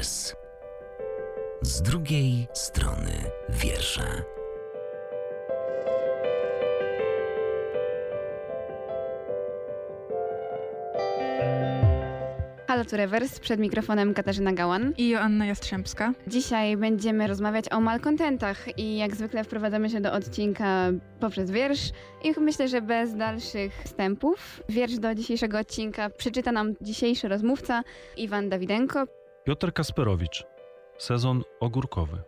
wers. Z drugiej strony wiersza. Halo tu Rewers, przed mikrofonem Katarzyna Gałan. I Joanna Jastrzębska. Dzisiaj będziemy rozmawiać o malkontentach i jak zwykle wprowadzamy się do odcinka poprzez wiersz i myślę, że bez dalszych wstępów. Wiersz do dzisiejszego odcinka przeczyta nam dzisiejszy rozmówca Iwan Dawidenko. Piotr Kasperowicz. Sezon ogórkowy.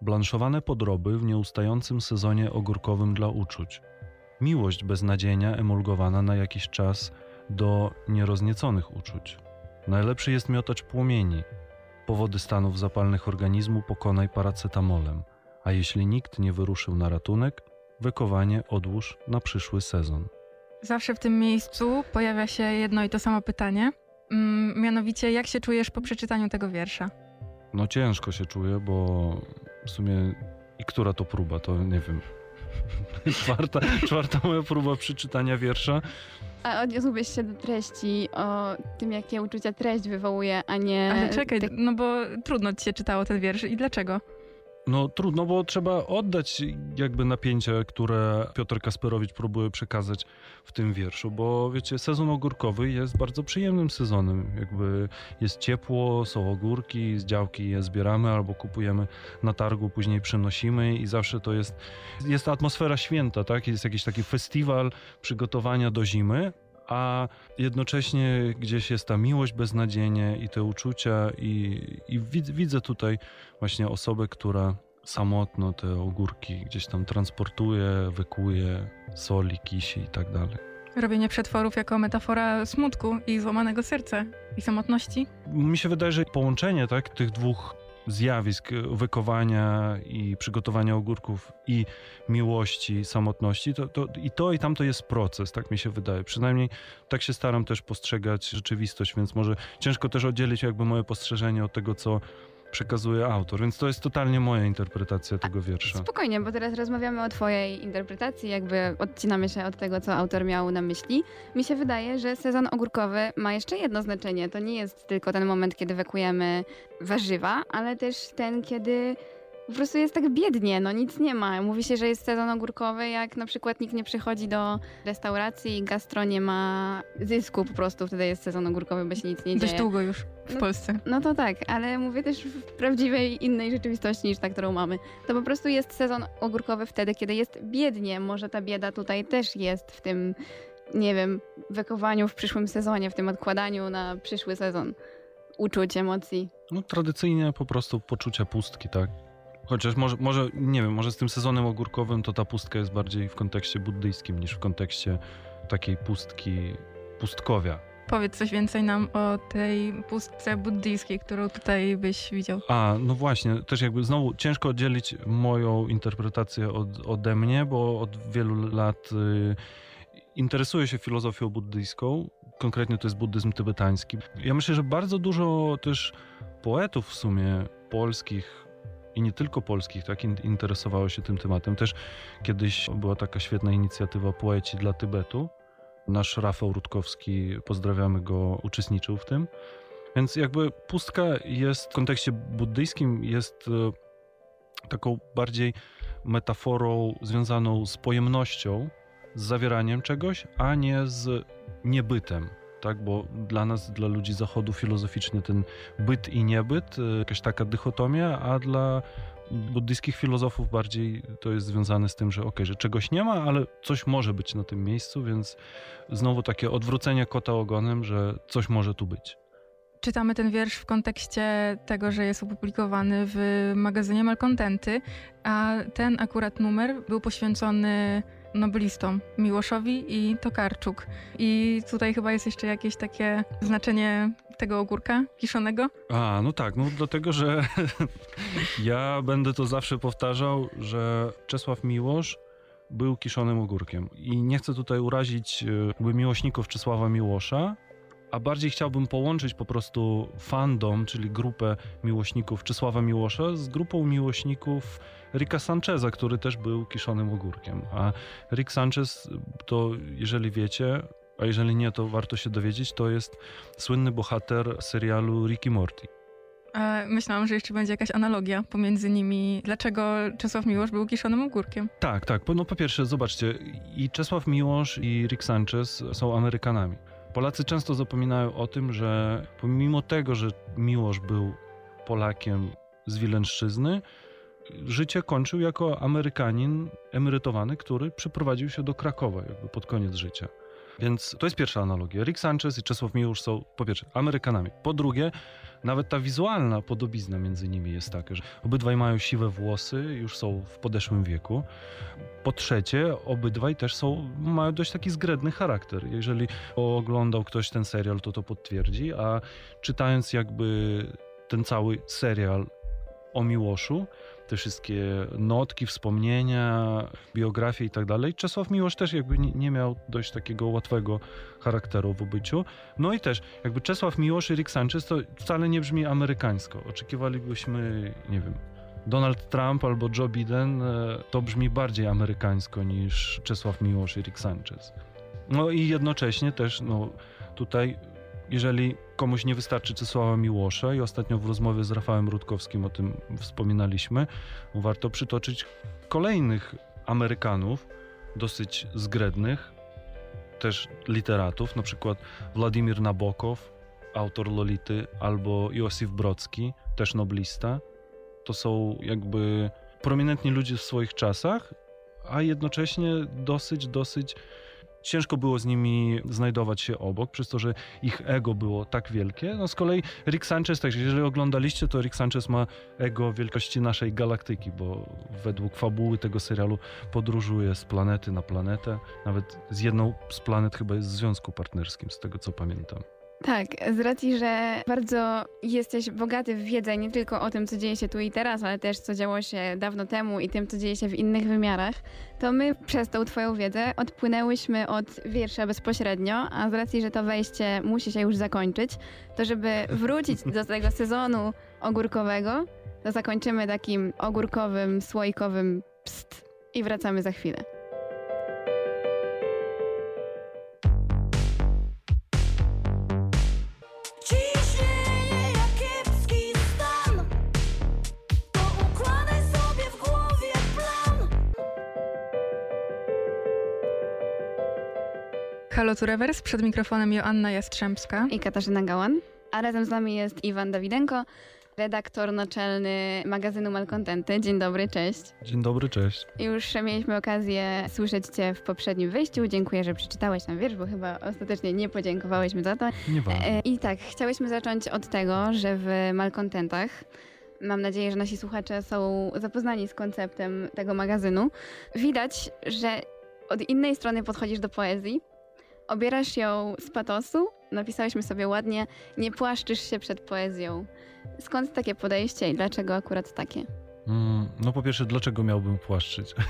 Blanszowane podroby w nieustającym sezonie ogórkowym dla uczuć. Miłość beznadziejna emulgowana na jakiś czas do nieroznieconych uczuć. Najlepszy jest miotacz płomieni. Powody stanów zapalnych organizmu pokonaj paracetamolem, a jeśli nikt nie wyruszył na ratunek, wykowanie odłóż na przyszły sezon. Zawsze w tym miejscu pojawia się jedno i to samo pytanie. Mm, mianowicie, jak się czujesz po przeczytaniu tego wiersza? No ciężko się czuję, bo w sumie i która to próba, to nie wiem. czwarta, czwarta moja próba przeczytania wiersza. A odniósłbyś się do treści, o tym, jakie uczucia treść wywołuje, a nie... Ale czekaj, te- no bo trudno ci się czytało ten wiersz i dlaczego? No trudno, bo trzeba oddać jakby napięcie, które Piotr Kasperowicz próbuje przekazać w tym wierszu, bo wiecie, sezon ogórkowy jest bardzo przyjemnym sezonem. Jakby jest ciepło, są ogórki, z działki je zbieramy albo kupujemy na targu, później przynosimy i zawsze to jest, jest atmosfera święta, tak? Jest jakiś taki festiwal przygotowania do zimy, a jednocześnie gdzieś jest ta miłość beznadziejnie i te uczucia i, i widzę, tutaj właśnie osobę, która samotno te ogórki gdzieś tam transportuje, wykuje, soli, kisi i tak dalej. Robienie przetworów jako metafora smutku i złamanego serca i samotności? Mi się wydaje, że połączenie tak, tych dwóch zjawisk wykowania i przygotowania ogórków i miłości, samotności, to, to, i to i tamto jest proces, tak mi się wydaje. Przynajmniej tak się staram też postrzegać rzeczywistość, więc może ciężko też oddzielić jakby moje postrzeżenie od tego, co przekazuje autor, więc to jest totalnie moja interpretacja tego wiersza. Spokojnie, bo teraz rozmawiamy o twojej interpretacji, jakby odcinamy się od tego, co autor miał na myśli. Mi się wydaje, że sezon ogórkowy ma jeszcze jedno znaczenie. To nie jest tylko ten moment, kiedy wekujemy warzywa, ale też ten, kiedy po prostu jest tak biednie, no nic nie ma. Mówi się, że jest sezon ogórkowy, jak na przykład nikt nie przychodzi do restauracji i gastro nie ma zysku po prostu, wtedy jest sezon ogórkowy, bo się nic nie Dość dzieje. długo już w No- Polsce. No to tak, ale mówię też w prawdziwej innej rzeczywistości niż ta, którą mamy. To po prostu jest sezon ogórkowy wtedy, kiedy jest biednie. Może ta bieda tutaj też jest w tym, nie wiem, wekowaniu w przyszłym sezonie, w tym odkładaniu na przyszły sezon uczuć, emocji. No tradycyjnie po prostu poczucia pustki, tak? Chociaż może, może, nie wiem, może z tym sezonem ogórkowym to ta pustka jest bardziej w kontekście buddyjskim niż w kontekście takiej pustki, pustkowia. Powiedz coś więcej nam o tej pustce buddyjskiej, którą tutaj byś widział. A, no właśnie, też jakby znowu ciężko oddzielić moją interpretację od, ode mnie, bo od wielu lat y, interesuję się filozofią buddyjską. Konkretnie to jest buddyzm tybetański. Ja myślę, że bardzo dużo też poetów w sumie polskich i nie tylko polskich, tak, in- interesowało się tym tematem. Też kiedyś była taka świetna inicjatywa Poeci dla Tybetu. Nasz Rafał Rutkowski, pozdrawiamy go, uczestniczył w tym. Więc jakby pustka jest w kontekście buddyjskim jest e, taką bardziej metaforą związaną z pojemnością, z zawieraniem czegoś, a nie z niebytem. Tak, bo dla nas, dla ludzi zachodu filozoficznie ten byt i niebyt, e, jakaś taka dychotomia, a dla buddyjskich filozofów bardziej to jest związane z tym, że okej, że czegoś nie ma, ale coś może być na tym miejscu, więc znowu takie odwrócenie kota ogonem, że coś może tu być. Czytamy ten wiersz w kontekście tego, że jest opublikowany w magazynie Malkontenty, a ten akurat numer był poświęcony nobelistom Miłoszowi i Tokarczuk. I tutaj chyba jest jeszcze jakieś takie znaczenie tego ogórka kiszonego. A, no tak, no dlatego, że ja będę to zawsze powtarzał, że Czesław Miłosz był kiszonym ogórkiem. I nie chcę tutaj urazić e, miłośników Czesława Miłosza, a bardziej chciałbym połączyć po prostu fandom, czyli grupę miłośników Czesława Miłosza z grupą miłośników Ricka Sancheza, który też był kiszonym ogórkiem. A Rick Sanchez to, jeżeli wiecie, a jeżeli nie, to warto się dowiedzieć, to jest słynny bohater serialu Ricky Morty. Myślałam, że jeszcze będzie jakaś analogia pomiędzy nimi. Dlaczego Czesław Miłosz był kiszonym ogórkiem? Tak, tak. No po pierwsze, zobaczcie, i Czesław Miłosz i Rick Sanchez są Amerykanami. Polacy często zapominają o tym, że pomimo tego, że Miłosz był Polakiem z Wileńszczyzny, życie kończył jako Amerykanin emerytowany, który przyprowadził się do Krakowa jakby pod koniec życia. Więc to jest pierwsza analogia. Rick Sanchez i Czesław Miłosz są po pierwsze Amerykanami. Po drugie, nawet ta wizualna podobizna między nimi jest taka, że obydwaj mają siwe włosy, już są w podeszłym wieku. Po trzecie, obydwaj też są, mają dość taki zgredny charakter. Jeżeli oglądał ktoś ten serial, to to potwierdzi, a czytając jakby ten cały serial o Miłoszu, te wszystkie notki, wspomnienia, biografie i tak dalej, Czesław Miłosz też jakby nie, miał dość takiego łatwego charakteru w obyciu. No i też jakby Czesław Miłosz i Rick Sanchez to wcale nie brzmi amerykańsko. Oczekiwalibyśmy, nie wiem, Donald Trump albo Joe Biden, e, to brzmi bardziej amerykańsko niż Czesław Miłosz i Rick Sanchez. No i jednocześnie też, no tutaj, jeżeli komuś nie wystarczy Czesława Miłosza i ostatnio w rozmowie z Rafałem Rutkowskim o tym wspominaliśmy, warto przytoczyć kolejnych Amerykanów, dosyć zgrednych, też literatów, na przykład Władimir Nabokow, autor Lolity, albo Józef Brocki, też noblista. To są jakby prominentni ludzie w swoich czasach, a jednocześnie dosyć, dosyć ciężko było z nimi znajdować się obok, przez to, że ich ego było tak wielkie. No z kolei Rick Sanchez, także jeżeli oglądaliście, to Rick Sanchez ma ego wielkości naszej galaktyki, bo według fabuły tego serialu podróżuje z planety na planetę. Nawet z jedną z planet chyba jest w związku partnerskim, z tego co pamiętam. Tak, z racji, że bardzo jesteś bogaty w wiedzę nie tylko o tym, co dzieje się tu i teraz, ale też co działo się dawno temu i tym, co dzieje się w innych wymiarach, to my przez tą twoją wiedzę odpłynęłyśmy od wiersza bezpośrednio, a z racji, że to wejście musi się już zakończyć, to żeby wrócić do tego sezonu ogórkowego, to zakończymy takim ogórkowym, słoikowym pst i wracamy za chwilę. Halo tu Rewers, przed mikrofonem Joanna Jastrzębska. I Katarzyna Gałan, a razem z nami jest Iwan Dawidenko, redaktor naczelny magazynu Malkontenty. Dzień dobry, cześć. Dzień dobry, cześć. Już mieliśmy okazję słyszeć Cię w poprzednim wyjściu. Dziękuję, że przeczytałeś nam wiersz, bo chyba ostatecznie nie podziękowałeś mi za to. Nieważne. E, I tak, chciałyśmy zacząć od tego, że w Malkontentach, mam nadzieję, że nasi słuchacze są zapoznani z konceptem tego magazynu, widać, że od innej strony podchodzisz do poezji, obierasz ją z patosu, napisałyśmy sobie ładnie, nie płaszczysz się przed poezją. Skąd takie podejście i dlaczego akurat takie? Mm, no po pierwsze, dlaczego miałbym płaszczyć?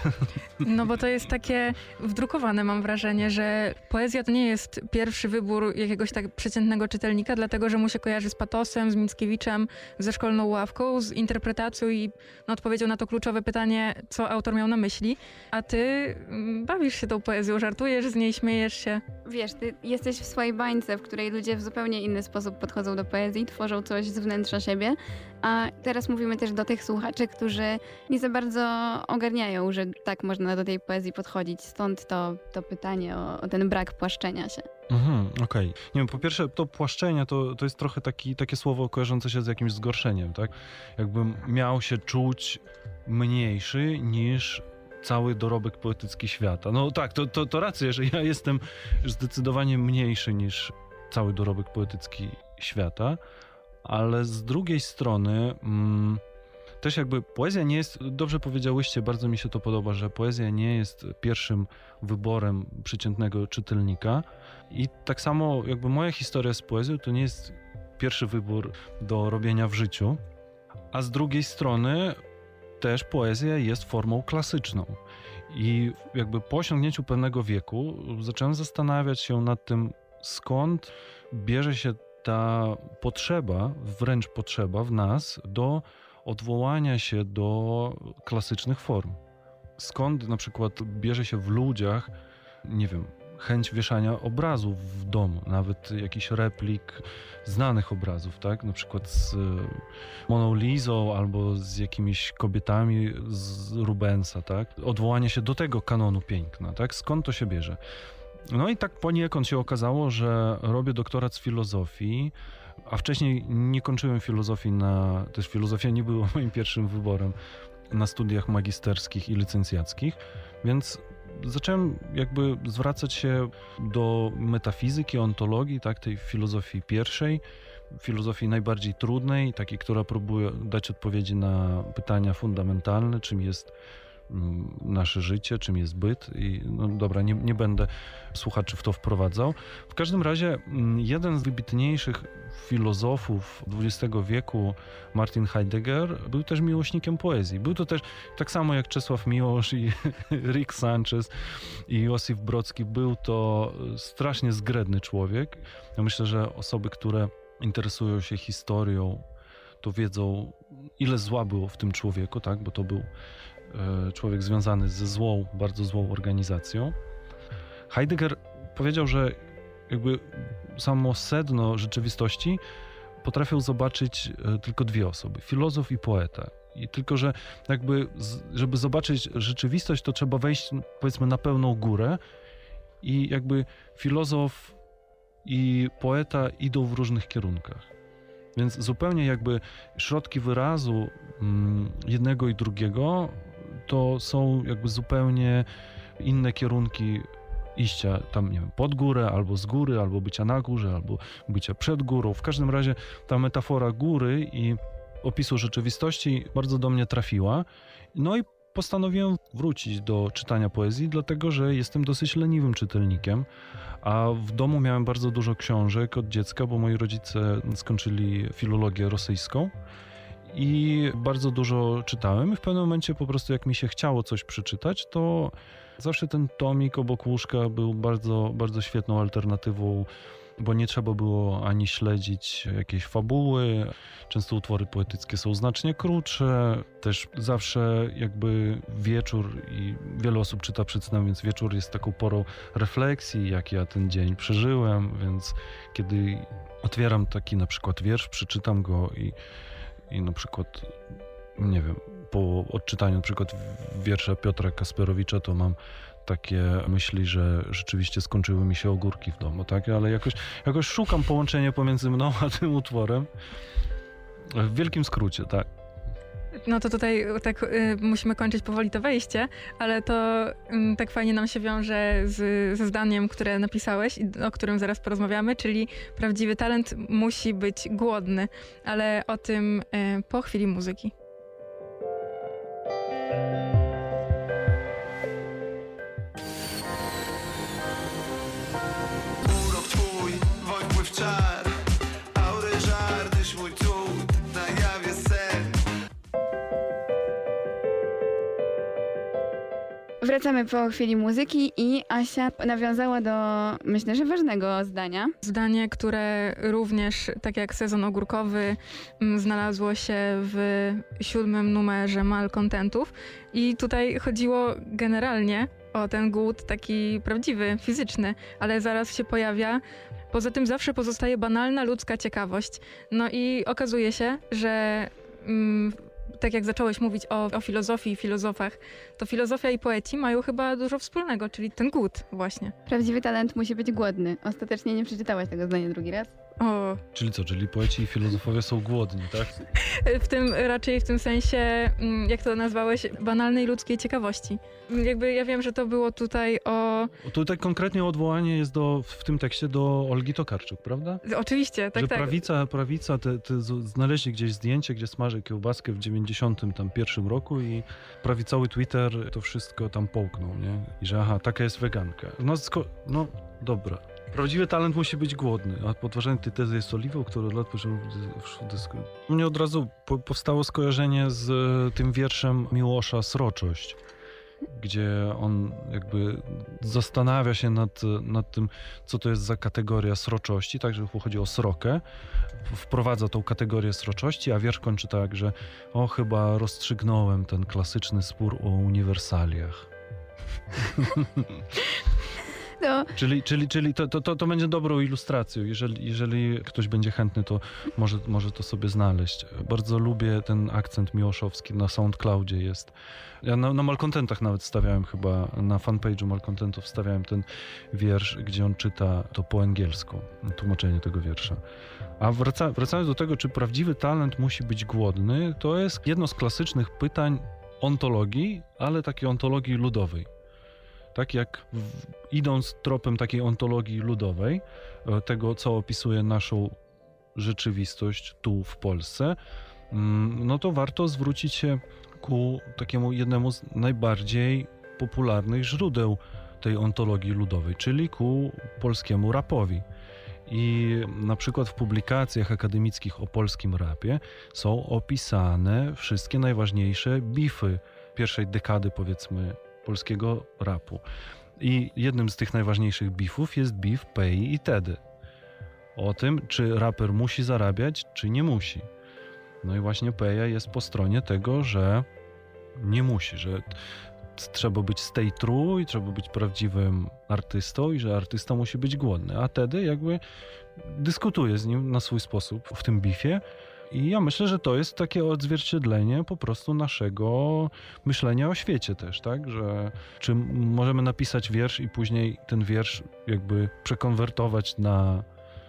No bo to jest takie wdrukowane, mam wrażenie, że poezja to nie jest pierwszy wybór jakiegoś tak przeciętnego czytelnika, dlatego że mu się kojarzy z patosem, z Mickiewiczem, ze szkolną ławką, z interpretacją i no, odpowiedzią na to kluczowe pytanie, co autor miał na myśli. A ty mm, bawisz się tą poezją, żartujesz z niej, śmiejesz się. Wiesz, ty jesteś w swojej bańce, w której ludzie w zupełnie inny sposób podchodzą do poezji, tworzą coś z wnętrza siebie, a teraz mówimy też do tych słuchaczy, którzy nie za bardzo ogarniają, że tak można do tej poezji podchodzić. Stąd to, to pytanie o, o ten brak płaszczenia się. Mhm, okej. Nie wiem, po pierwsze, to płaszczenie to, to jest trochę taki, takie słowo kojarzące się z jakimś zgorszeniem, tak? Jakbym miał się czuć mniejszy niż cały dorobek poetycki świata. No tak, to, to, to że ja jestem zdecydowanie mniejszy niż cały dorobek poetycki świata, ale z drugiej strony mm, też jakby poezja nie jest, dobrze powiedziałyście, bardzo mi się to podoba, że poezja nie jest pierwszym wyborem przeciętnego czytelnika i tak samo jakby moja historia z poezją to nie jest pierwszy wybór do robienia w życiu, a z drugiej strony też poezja jest formą klasyczną. I jakby po osiągnięciu pewnego wieku zacząłem zastanawiać się nad tym, skąd bierze się ta potrzeba, wręcz potrzeba w nas do odwołania się do klasycznych form. Skąd na przykład bierze się w ludziach, nie wiem, chęć wieszania obrazów w domu, nawet jakichś replik znanych obrazów, tak? Na przykład z e, Moną Lizą albo z jakimiś kobietami z Rubensa, tak? Odwołanie się do tego kanonu piękna, tak? Skąd to się bierze? No i tak poniekąd się okazało, że robię doktorat z filozofii, a wcześniej nie kończyłem filozofii na... Też filozofia nie była moim pierwszym wyborem na studiach magisterskich i licencjackich, więc zacząłem jakby zwracać się do metafizyki, ontologii, tak, tej filozofii pierwszej, filozofii najbardziej trudnej, takiej, która próbuje dać odpowiedzi na pytania fundamentalne, czym jest nasze życie, czym jest byt i no dobra, nie, nie będę słuchaczy w to wprowadzał. W każdym razie jeden z wybitniejszych filozofów XX wieku, Martin Heidegger, był też miłośnikiem poezji. Był to też tak samo jak Czesław Miłosz i Rick Sanchez i Josif Brocki, był to strasznie zgredny człowiek. Ja myślę, że osoby, które interesują się historią, to wiedzą, ile zła było w tym człowieku, tak? bo to był człowiek związany ze złą, bardzo złą organizacją. Heidegger powiedział, że jakby samo sedno rzeczywistości potrafią zobaczyć e, tylko dwie osoby: filozof i poeta. I tylko, że jakby, żeby zobaczyć rzeczywistość, to trzeba wejść, powiedzmy, na pełną górę i jakby filozof i poeta idą w różnych kierunkach. Więc zupełnie jakby środki wyrazu mm, jednego i drugiego to są jakby zupełnie inne kierunki iścia tam, nie wiem, pod górę, albo z góry, albo bycia na górze, albo bycia przed górą. W każdym razie ta metafora góry i opisu rzeczywistości bardzo do mnie trafiła. No i postanowiłem wrócić do czytania poezji, dlatego że jestem dosyć leniwym czytelnikiem, a w domu miałem bardzo dużo książek od dziecka, bo moi rodzice skończyli filologię rosyjską i bardzo dużo czytałem i w pewnym momencie po prostu jak mi się chciało coś przeczytać, to zawsze ten tomik obok łóżka był bardzo, bardzo świetną alternatywą, bo nie trzeba było ani śledzić jakiejś fabuły. Często utwory poetyckie są znacznie krótsze. Też zawsze jakby wieczór i wiele osób czyta przed snem, więc wieczór jest taką porą refleksji, jak ja ten dzień przeżyłem, więc kiedy otwieram taki na przykład wiersz, przeczytam go i, i na przykład, nie wiem, po odczytaniu na przykład wiersza Piotra Kasperowicza, to mam takie myśli, że rzeczywiście skończyły mi się ogórki w domu, tak? Ale jakoś, jakoś szukam połączenia pomiędzy mną a tym utworem. W wielkim skrócie, tak. No to tutaj tak y, musimy kończyć powoli to wejście, ale to y, tak fajnie nam się wiąże z, ze zdaniem, które napisałeś i o którym zaraz porozmawiamy, czyli prawdziwy talent musi być głodny, ale o tym y, po chwili muzyki. Wracamy po chwili muzyki i Asia nawiązała do, myślę, że ważnego zdania. Zdanie, które również, tak jak sezon ogórkowy, mm, znalazło się w siódmym numerze Malcontentów. I tutaj chodziło generalnie o ten głód taki prawdziwy, fizyczny, ale zaraz się pojawia. Poza tym zawsze pozostaje banalna ludzka ciekawość. No i okazuje się, że mm, tak jak zacząłeś mówić o, o filozofii i filozofach, to filozofia i poeci mają chyba dużo wspólnego, czyli ten głód właśnie. Prawdziwy talent musi być głodny. Ostatecznie nie przeczytałaś tego zdania drugi raz. O, Czyli co, czyli poeci i filozofowie są głodni, tak? w tym raczej w tym sensie, mm, jak to nazwałeś, banalnej ludzkiej ciekawości. Jakby ja wiem, że to było tutaj o. Tutaj konkretnie odwołanie jest do, w tym tekście do Olgi Tokarczuk, prawda? Oczywiście, tak, że tak. prawica, prawica te, te znaleźli gdzieś zdjęcie, gdzie smaży kiełbaskę w 91 roku i prawicowy Twitter to wszystko tam połknął, nie? I że aha, taka jest weganka. No, sko- no dobra. Prawdziwy talent musi być głodny, a podważanie tej tezy jest oliwą, która od lat począł w dysku. U mnie od razu po, powstało skojarzenie z e, tym wierszem Miłosza Sroczość, gdzie on jakby zastanawia się nad, nad tym, co to jest za kategoria sroczości, tak, że chodzi o srokę, wprowadza tą kategorię sroczości, a wiersz kończy tak, że o, chyba rozstrzygnąłem ten klasyczny spór o uniwersaliach. No, Czyli, czyli, czyli to, to, to, będzie dobrą ilustracją. Jeżeli, jeżeli ktoś będzie chętny, to może, może to sobie znaleźć. Bardzo lubię ten akcent miłoszowski na SoundCloudzie jest. Ja na, na Malcontentach nawet stawiałem chyba, na fanpage'u Malcontentów stawiałem ten wiersz, gdzie on czyta to po angielsku, tłumaczenie tego wiersza. A wraca, wracając do tego, czy prawdziwy talent musi być głodny, to jest jedno z klasycznych pytań ontologii, ale takiej ontologii ludowej. Tak jak w, idąc tropem takiej ontologii ludowej, e, tego co opisuje naszą rzeczywistość tu w Polsce, mm, no to warto zwrócić się ku takiemu jednemu z najbardziej popularnych źródeł tej ontologii ludowej, czyli ku polskiemu rapowi. I na przykład w publikacjach akademickich o polskim rapie są opisane wszystkie najważniejsze bify pierwszej dekady, powiedzmy, polskiego rapu. I jednym z tych najważniejszych bifów jest bif Pei i Tedy. O tym, czy raper musi zarabiać, czy nie musi. No i właśnie Peja jest po stronie tego, że nie musi, że trzeba być stay true i trzeba być prawdziwym artystą i że artysta musi być głodny. A Tedy jakby dyskutuje z nim na swój sposób w tym bifie. I ja myślę, że to jest takie odzwierciedlenie po prostu naszego myślenia o świecie też, tak? Że czy możemy napisać wiersz i później ten wiersz jakby przekonwertować na,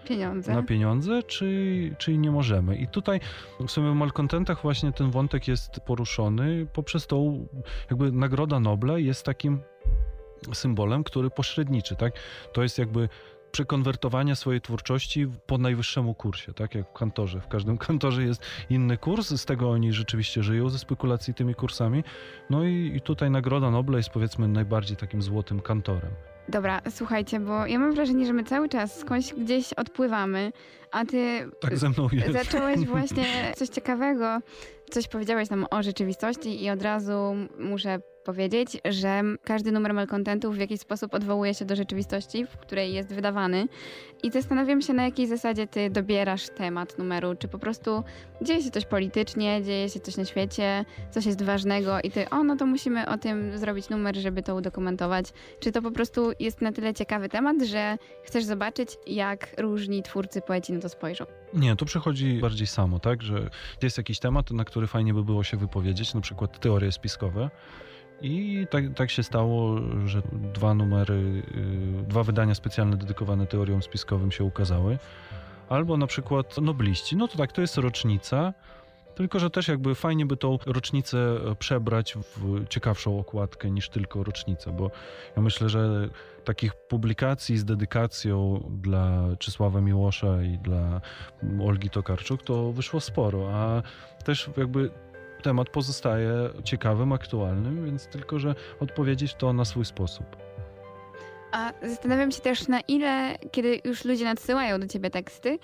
pieniądze. na pieniądze, czy, czy nie możemy. I tutaj w sumie w Malcontentach właśnie ten wątek jest poruszony poprzez tą jakby Nagroda Nobla jest takim symbolem, który pośredniczy, tak? To jest jakby przekonwertowanie swojej twórczości po najwyższemu kursie, tak jak w kantorze. W każdym kantorze jest inny kurs, z tego oni rzeczywiście żyją, ze spekulacji tymi kursami. No i, i tutaj Nagroda Nobla jest powiedzmy najbardziej takim złotym kantorem. Dobra, słuchajcie, bo ja mam wrażenie, że my cały czas skądś gdzieś odpływamy, a ty Tak ze mną jest. zacząłeś właśnie coś ciekawego, coś powiedziałeś nam o rzeczywistości i od razu muszę powiedzieć, że każdy numer malkontentów w jakiś sposób odwołuje się do rzeczywistości, w której jest wydawany i zastanawiam się, na jakiej zasadzie ty dobierasz temat numeru, czy po prostu dzieje się coś politycznie, dzieje się coś na świecie, coś jest ważnego i ty, o no to musimy o tym zrobić numer, żeby to udokumentować, czy to po prostu jest na tyle ciekawy temat, że chcesz zobaczyć, jak różni twórcy, poeci na to spojrzą. Nie, to przychodzi bardziej samo, tak, że jest jakiś temat, na który fajnie by było się wypowiedzieć, na przykład teorie spiskowe. I tak, tak się stało, że dwa numery, y, dwa wydania specjalne dedykowane teoriom spiskowym się ukazały. Albo na przykład nobliści. No to tak, to jest rocznica, tylko że też jakby fajnie by tą rocznicę przebrać w ciekawszą okładkę niż tylko rocznicę, bo ja myślę, że takich publikacji z dedykacją dla Czesława Miłosza i dla Olgi Tokarczuk to wyszło sporo, a też jakby temat pozostaje ciekawym, aktualnym, więc tylko, że odpowiedzieć to na swój sposób. A zastanawiam się też, na ile, kiedy już ludzie nadsyłają do ciebie teksty,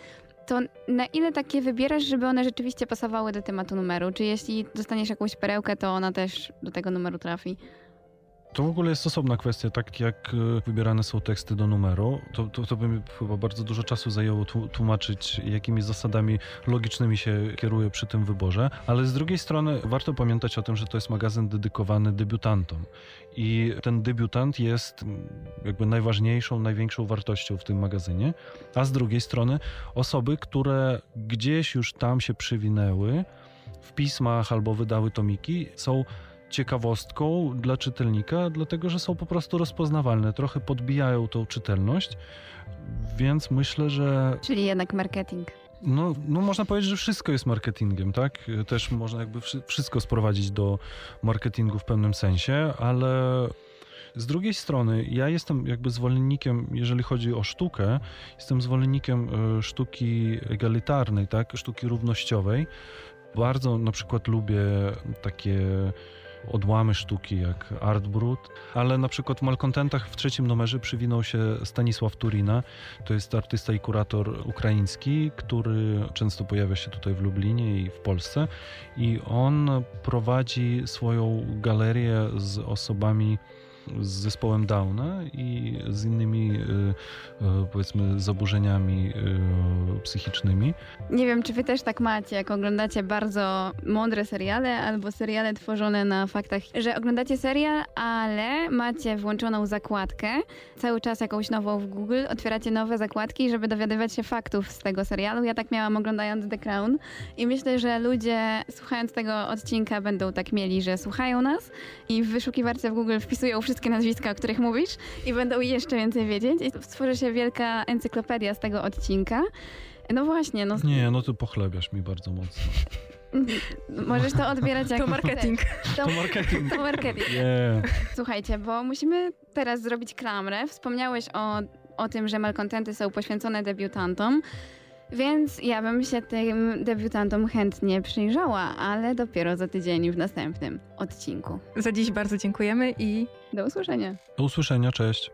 to na ile takie wybierasz, żeby one rzeczywiście pasowały do tematu numeru? Czy jeśli dostaniesz jakąś perełkę, to ona też do tego numeru trafi? To w ogóle jest osobna kwestia, tak jak e, wybierane są teksty do numeru. To, to, to by mi chyba bardzo dużo czasu zajęło tłu- tłumaczyć, jakimi zasadami logicznymi się kieruję przy tym wyborze, ale z drugiej strony warto pamiętać o tym, że to jest magazyn dedykowany debiutantom. I ten debiutant jest mm, jakby najważniejszą, największą wartością w tym magazynie, a z drugiej strony osoby, które gdzieś już tam się przywinęły w pismach albo wydały tomiki, są ciekawostką dla czytelnika, dlatego że są po prostu rozpoznawalne, trochę podbijają tą czytelność, więc myślę, że Czyli jednak marketing. no, no można powiedzieć, że wszystko jest marketingiem, tak? Też można jakby wszy- wszystko sprowadzić do marketingu w pewnym sensie, ale z drugiej strony ja jestem jakby zwolennikiem, jeżeli chodzi o sztukę, jestem zwolennikiem e, sztuki egalitarnej, tak? Sztuki równościowej. Bardzo na przykład lubię takie odłamy sztuki jak Art Brut, ale na przykład w Malcontentach w trzecim numerze przywinął się Stanisław Turina. To jest artysta i kurator ukraiński, który często pojawia się tutaj w Lublinie i w Polsce i on prowadzi swoją galerię z osobami z zespołem Downa i z innymi y, y, powiedzmy zaburzeniami y, psychicznymi. Nie wiem, czy wy też tak macie, jak oglądacie bardzo mądre seriale albo seriale tworzone na faktach, że oglądacie serial, ale macie włączoną zakładkę, cały czas jakąś nową w Google, otwieracie nowe zakładki, żeby dowiadywać się faktów z tego serialu. Ja tak miałam oglądając The Crown i myślę, że ludzie słuchając tego odcinka będą tak mieli, że słuchają nas i w wyszukiwarce w Google wpisują wszystkie nazwiska, o których mówisz i będą jeszcze więcej wiedzieć i stworzy się wielka encyklopedia z tego odcinka. No właśnie, no Nie, no ty pochlebiasz mi bardzo mocno. możesz to odbierać jak To marketing. To, To marketing. to marketing. Nie. Słuchajcie, bo musimy teraz zrobić klamrę. Wspomniałeś o, o tym, że malkontenty są poświęcone debiutantom. Więc ja bym się tym debiutantom chętnie przyjrzała, ale dopiero za tydzień w następnym odcinku. Za dziś bardzo dziękujemy i Do usłyszenia. Do usłyszenia, cześć.